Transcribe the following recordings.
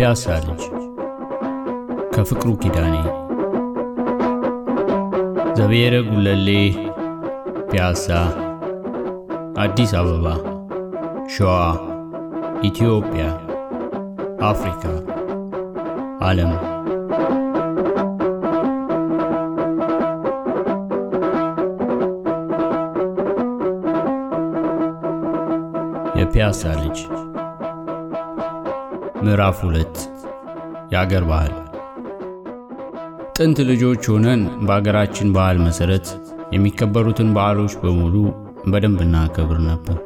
የፒያሳ ልጅ ከፍቅሩ ኪዳኔ ዘብሔረ ጉለሌ ፒያሳ አዲስ አበባ ሸዋ ኢትዮጵያ አፍሪካ ዓለም የፒያሳ ልጅ ምዕራፍ ሁለት የአገር ባህል ጥንት ልጆች ሆነን በአገራችን ባህል መሠረት የሚከበሩትን በዓሎች በሙሉ በደንብ እናከብር ነበር።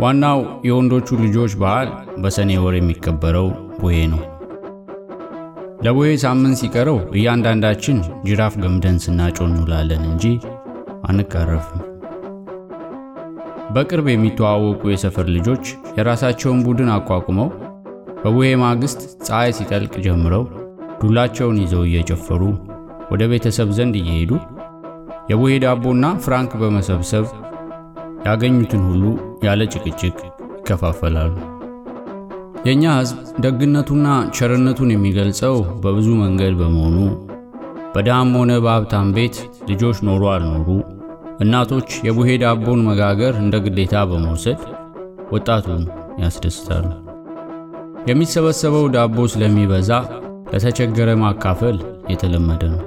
ዋናው የወንዶቹ ልጆች በዓል በሰኔ ወር የሚከበረው ቡሄ ነው። ለቡሄ ሳምንት ሲቀረው እያንዳንዳችን ጅራፍ ገምደን ስናጮህ እንውላለን እንጂ አንቃረፍም። በቅርብ የሚተዋወቁ የሰፈር ልጆች የራሳቸውን ቡድን አቋቁመው በቡሄ ማግስት ፀሐይ ሲጠልቅ ጀምረው ዱላቸውን ይዘው እየጨፈሩ ወደ ቤተሰብ ዘንድ እየሄዱ የቡሄ ዳቦና ፍራንክ በመሰብሰብ ያገኙትን ሁሉ ያለ ጭቅጭቅ ይከፋፈላሉ። የእኛ ሕዝብ ደግነቱና ቸርነቱን የሚገልጸው በብዙ መንገድ በመሆኑ በድሃም ሆነ በሀብታም ቤት ልጆች ኖሩ አልኖሩ እናቶች የቡሄ ዳቦን መጋገር እንደ ግዴታ በመውሰድ ወጣቱን ያስደስታሉ። የሚሰበሰበው ዳቦ ስለሚበዛ ለተቸገረ ማካፈል የተለመደ ነው።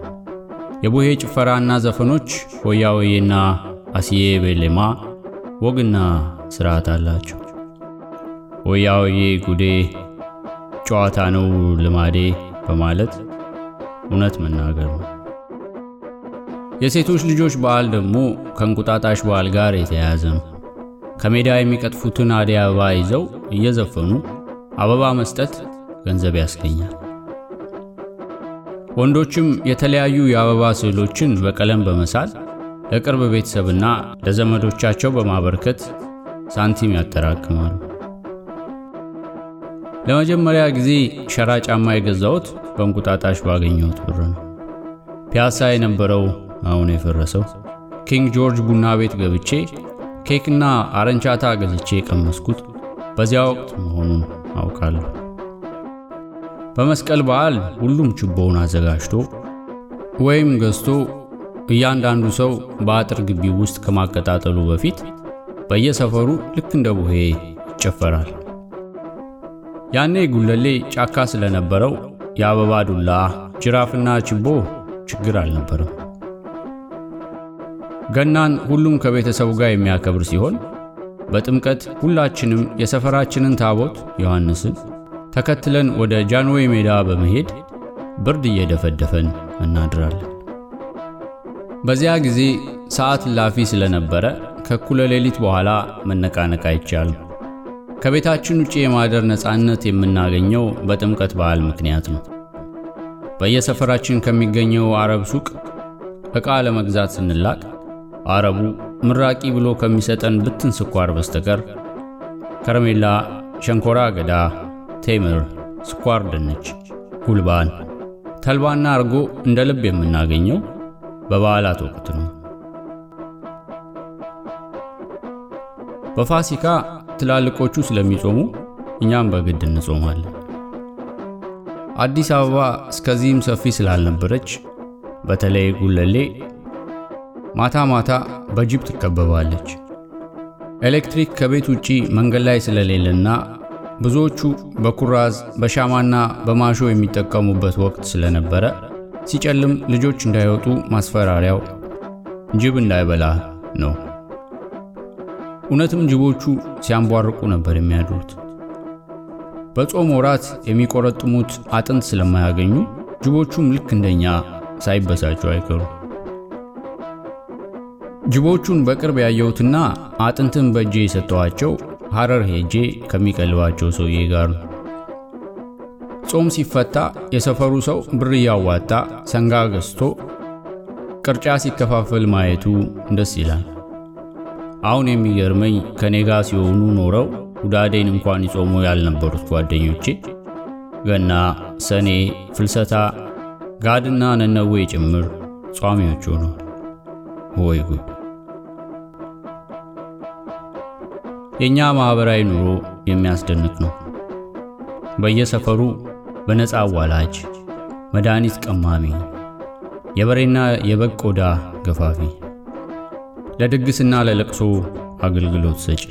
የቡሄ ጭፈራና ዘፈኖች ሆያ ሆዬና አስዬ ቤሌማ ወግና ስርዓት አላቸው። ሆያ ሆዬ ጉዴ ጨዋታ ነው ልማዴ በማለት እውነት መናገር ነው። የሴቶች ልጆች በዓል ደግሞ ከእንቁጣጣሽ በዓል ጋር የተያያዘ ነው። ከሜዳ የሚቀጥፉትን አደይ አበባ ይዘው እየዘፈኑ አበባ መስጠት ገንዘብ ያስገኛል። ወንዶችም የተለያዩ የአበባ ስዕሎችን በቀለም በመሳል ለቅርብ ቤተሰብና ለዘመዶቻቸው በማበርከት ሳንቲም ያጠራቅማሉ። ለመጀመሪያ ጊዜ ሸራ ጫማ የገዛሁት በእንቁጣጣሽ ባገኘሁት ብር ነው። ፒያሳ የነበረው አሁን የፈረሰው ኪንግ ጆርጅ ቡና ቤት ገብቼ ኬክና አረንቻታ ገዝቼ የቀመስኩት በዚያ ወቅት መሆኑን አውቃለሁ። በመስቀል በዓል ሁሉም ችቦውን አዘጋጅቶ ወይም ገዝቶ እያንዳንዱ ሰው በአጥር ግቢ ውስጥ ከማቀጣጠሉ በፊት በየሰፈሩ ልክ እንደ ቡሄ ይጨፈራል። ያኔ ጉለሌ ጫካ ስለነበረው የአበባ ዱላ፣ ጅራፍና ችቦ ችግር አልነበረም። ገናን ሁሉም ከቤተሰቡ ጋር የሚያከብር ሲሆን በጥምቀት ሁላችንም የሰፈራችንን ታቦት ዮሐንስን ተከትለን ወደ ጃንዌይ ሜዳ በመሄድ ብርድ እየደፈደፈን እናድራለን። በዚያ ጊዜ ሰዓት እላፊ ስለነበረ ከእኩለ ሌሊት በኋላ መነቃነቅ አይቻልም። ከቤታችን ውጭ የማደር ነፃነት የምናገኘው በጥምቀት በዓል ምክንያት ነው። በየሰፈራችን ከሚገኘው አረብ ሱቅ ዕቃ ለመግዛት ስንላቅ አረቡ ምራቂ ብሎ ከሚሰጠን ብትን ስኳር በስተቀር ከረሜላ፣ ሸንኮራ አገዳ፣ ቴምር፣ ስኳር ድንች፣ ጉልባን፣ ተልባና እርጎ እንደ ልብ የምናገኘው በበዓላት ወቅት ነው። በፋሲካ ትላልቆቹ ስለሚጾሙ እኛም በግድ እንጾማለን። አዲስ አበባ እስከዚህም ሰፊ ስላልነበረች በተለይ ጉለሌ ማታ ማታ በጅብ ትከበባለች። ኤሌክትሪክ ከቤት ውጪ መንገድ ላይ ስለሌለና ብዙዎቹ በኩራዝ በሻማና በማሾ የሚጠቀሙበት ወቅት ስለነበረ ሲጨልም ልጆች እንዳይወጡ ማስፈራሪያው ጅብ እንዳይበላ ነው። እውነትም ጅቦቹ ሲያንቧርቁ ነበር የሚያድሩት። በጾም ወራት የሚቆረጥሙት አጥንት ስለማያገኙ ጅቦቹም ልክ እንደኛ ሳይበሳጩ አይቀሩ። ጅቦቹን በቅርብ ያየሁትና አጥንትን በእጄ የሰጠኋቸው ሐረር ሄጄ ከሚቀልባቸው ሰውዬ ጋር ነው። ጾም ሲፈታ የሰፈሩ ሰው ብር እያዋጣ ሰንጋ ገዝቶ ቅርጫ ሲከፋፈል ማየቱ ደስ ይላል። አሁን የሚገርመኝ ከኔ ጋር ሲሆኑ ኖረው ሁዳዴን እንኳን ይጾሙ ያልነበሩት ጓደኞቼ ገና፣ ሰኔ፣ ፍልሰታ፣ ጋድና ነነዌ ጭምር ጿሚዎች ሆነዋል። ወይ ጉድ! የእኛ ማኅበራዊ ኑሮ የሚያስደንቅ ነው። በየሰፈሩ በነፃ አዋላጅ፣ መድኃኒት ቀማሚ፣ የበሬና የበግ ቆዳ ገፋፊ፣ ለድግስና ለለቅሶ አገልግሎት ሰጪ፣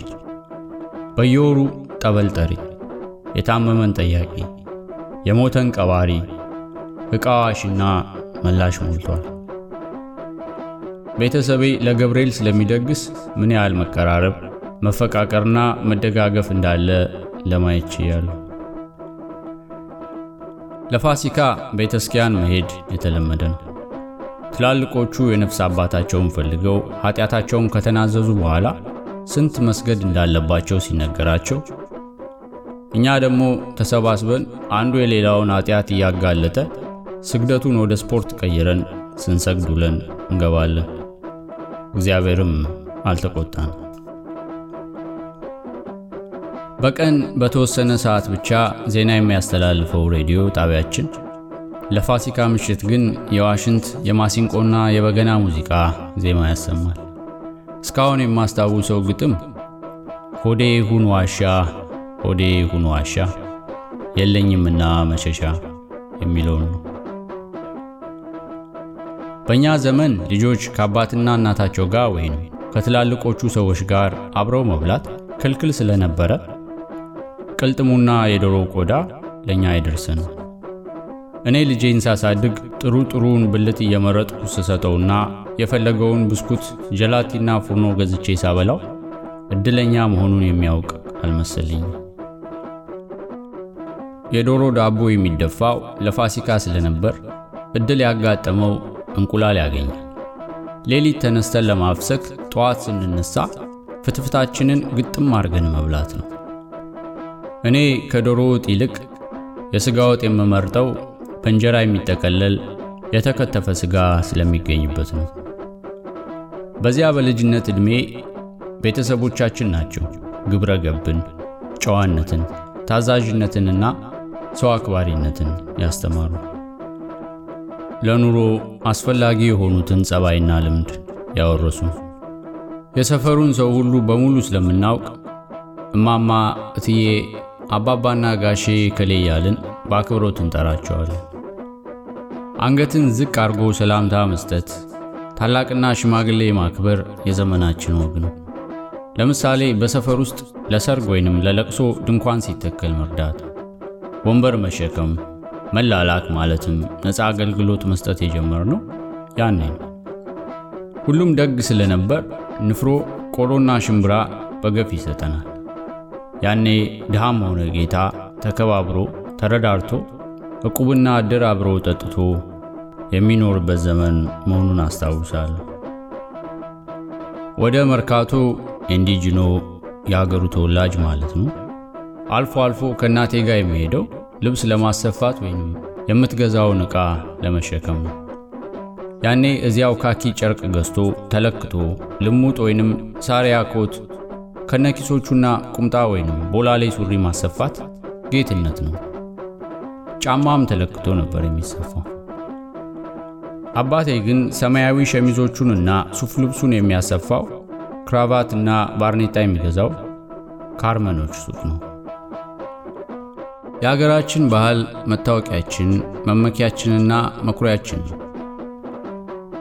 በየወሩ ጠበል ጠሪ፣ የታመመን ጠያቂ፣ የሞተን ቀባሪ፣ ዕቃ አዋሽና መላሽ ሞልቷል። ቤተሰቤ ለገብርኤል ስለሚደግስ ምን ያህል መቀራረብ፣ መፈቃቀርና መደጋገፍ እንዳለ ለማየት ችያለሁ። ለፋሲካ ቤተ መሄድ የተለመደ ነው። ትላልቆቹ የነፍስ አባታቸውን ፈልገው ኃጢአታቸውን ከተናዘዙ በኋላ ስንት መስገድ እንዳለባቸው ሲነገራቸው፣ እኛ ደግሞ ተሰባስበን አንዱ የሌላውን ኃጢአት እያጋለጠ ስግደቱን ወደ ስፖርት ቀይረን ስንሰግድ ውለን እንገባለን። እግዚአብሔርም አልተቆጣን። በቀን በተወሰነ ሰዓት ብቻ ዜና የሚያስተላልፈው ሬዲዮ ጣቢያችን ለፋሲካ ምሽት ግን የዋሽንት የማሲንቆና የበገና ሙዚቃ ዜማ ያሰማል። እስካሁን የማስታውሰው ግጥም ሆዴ ሁን ዋሻ፣ ሆዴ ሁን ዋሻ የለኝምና መሸሻ የሚለውን ነው። በእኛ ዘመን ልጆች ከአባትና እናታቸው ጋር ወይም ከትላልቆቹ ሰዎች ጋር አብረው መብላት ክልክል ስለነበረ ቅልጥሙና የዶሮ ቆዳ ለእኛ አይደርስም። እኔ ልጄን ሳሳድግ ጥሩ ጥሩውን ብልት እየመረጥኩ ስሰጠውና የፈለገውን ብስኩት፣ ጀላቲና ፉርኖ ገዝቼ ሳበላው እድለኛ መሆኑን የሚያውቅ አልመሰለኝም። የዶሮ ዳቦ የሚደፋው ለፋሲካ ስለነበር እድል ያጋጠመው እንቁላል ያገኛል። ሌሊት ተነስተን ለማፍሰክ ጠዋት ስንነሳ ፍትፍታችንን ግጥም አድርገን መብላት ነው። እኔ ከዶሮ ወጥ ይልቅ የሥጋ ወጥ የምመርጠው በእንጀራ የሚጠቀለል የተከተፈ ሥጋ ስለሚገኝበት ነው። በዚያ በልጅነት ዕድሜ ቤተሰቦቻችን ናቸው ግብረ ገብን፣ ጨዋነትን፣ ታዛዥነትንና ሰው አክባሪነትን ያስተማሩ። ለኑሮ አስፈላጊ የሆኑትን ጸባይና ልምድ ያወረሱ። የሰፈሩን ሰው ሁሉ በሙሉ ስለምናውቅ እማማ፣ እትዬ፣ አባባና ጋሼ ከሌ ያልን በአክብሮት እንጠራቸዋለን። አንገትን ዝቅ አርጎ ሰላምታ መስጠት፣ ታላቅና ሽማግሌ ማክበር የዘመናችን ወግ ነው። ለምሳሌ በሰፈር ውስጥ ለሰርግ ወይንም ለለቅሶ ድንኳን ሲተከል መርዳት፣ ወንበር መሸከም፣ መላላክ ማለትም ነፃ አገልግሎት መስጠት የጀመርነው ያኔ ነው። ሁሉም ደግ ስለነበር ንፍሮ፣ ቆሎና ሽምብራ በገፍ ይሰጠናል። ያኔ ድሃም ሆነ ጌታ ተከባብሮ ተረዳርቶ ዕቁብና ዕድር አብሮ ጠጥቶ የሚኖርበት ዘመን መሆኑን አስታውሳለሁ። ወደ መርካቶ ኢንዲጅኖ የአገሩ ተወላጅ ማለት ነው። አልፎ አልፎ ከእናቴ ጋር የሚሄደው ልብስ ለማሰፋት ወይም የምትገዛውን ዕቃ ለመሸከም ነው። ያኔ እዚያው ካኪ ጨርቅ ገዝቶ ተለክቶ ልሙጥ ወይንም ሳሪያ ኮት ከነኪሶቹና ቁምጣ ወይንም ቦላሌ ሱሪ ማሰፋት ጌትነት ነው። ጫማም ተለክቶ ነበር የሚሰፋው። አባቴ ግን ሰማያዊ ሸሚዞቹንና ሱፍ ልብሱን የሚያሰፋው ክራቫትና ባርኔጣ የሚገዛው ከአርመኖች ሱቅ ነው። የአገራችን ባህል መታወቂያችን፣ መመኪያችንና መኩሪያችን ነው።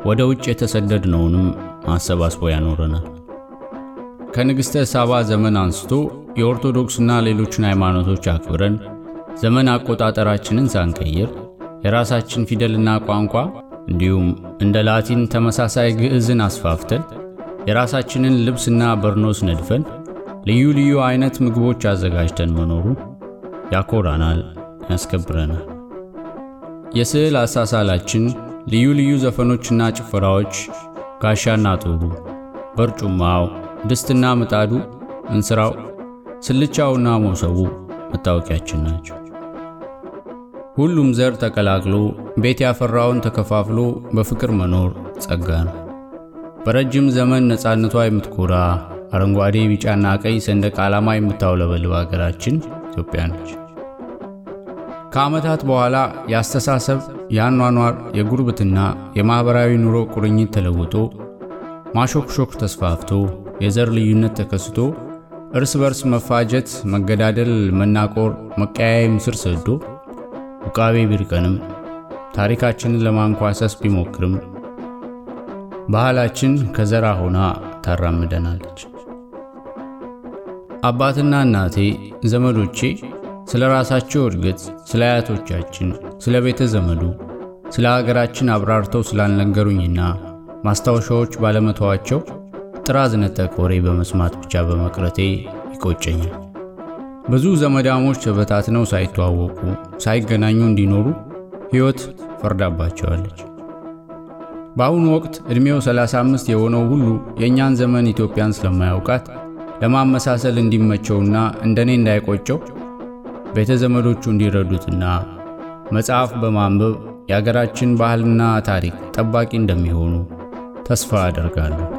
ወደ ውጭ የተሰደድነውንም ማሰባስቦ ያኖረናል። ከንግሥተ ሳባ ዘመን አንስቶ የኦርቶዶክስና ሌሎችን ሃይማኖቶች አክብረን ዘመን አቆጣጠራችንን ሳንቀይር የራሳችን ፊደልና ቋንቋ እንዲሁም እንደ ላቲን ተመሳሳይ ግዕዝን አስፋፍተን የራሳችንን ልብስና በርኖስ ነድፈን ልዩ ልዩ አይነት ምግቦች አዘጋጅተን መኖሩ ያኮራናል፣ ያስከብረናል። የስዕል አሳሳላችን ልዩ ልዩ ዘፈኖችና ጭፈራዎች፣ ጋሻና ጦሩ፣ በርጩማው፣ ድስትና ምጣዱ፣ እንስራው፣ ስልቻውና ሞሰቡ መታወቂያችን ናቸው። ሁሉም ዘር ተቀላቅሎ ቤት ያፈራውን ተከፋፍሎ በፍቅር መኖር ጸጋ ነው። በረጅም ዘመን ነፃነቷ የምትኮራ አረንጓዴ፣ ቢጫና ቀይ ሰንደቅ ዓላማ የምታውለበልብ አገራችን ኢትዮጵያ ነች። ከዓመታት በኋላ የአስተሳሰብ፣ የአኗኗር፣ የጉርብትና፣ የማኅበራዊ ኑሮ ቁርኝት ተለውጦ ማሾክሾክ ተስፋፍቶ የዘር ልዩነት ተከስቶ እርስ በርስ መፋጀት፣ መገዳደል፣ መናቆር፣ መቀያየም ስር ሰዶ ውቃቤ ቢርቀንም ታሪካችንን ለማንኳሰስ ቢሞክርም ባህላችን ከዘራ ሆና ታራምደናለች። አባትና እናቴ፣ ዘመዶቼ ስለ ራሳቸው እድገት፣ ስለ አያቶቻችን፣ ስለ ቤተ ዘመዱ፣ ስለ ሀገራችን አብራርተው ስላልነገሩኝና ማስታወሻዎች ባለመተዋቸው ጥራዝ ነጠቅ ወሬ በመስማት ብቻ በመቅረቴ ይቆጨኛል። ብዙ ዘመዳሞች ተበታትነው ሳይተዋወቁ ሳይገናኙ እንዲኖሩ ሕይወት ፈርዳባቸዋለች። በአሁኑ ወቅት ዕድሜው 35 የሆነው ሁሉ የእኛን ዘመን ኢትዮጵያን ስለማያውቃት ለማመሳሰል እንዲመቸውና እንደኔ እንዳይቆጨው ቤተ ዘመዶቹ እንዲረዱትና መጽሐፍ በማንበብ የአገራችን ባህልና ታሪክ ጠባቂ እንደሚሆኑ ተስፋ አደርጋለሁ።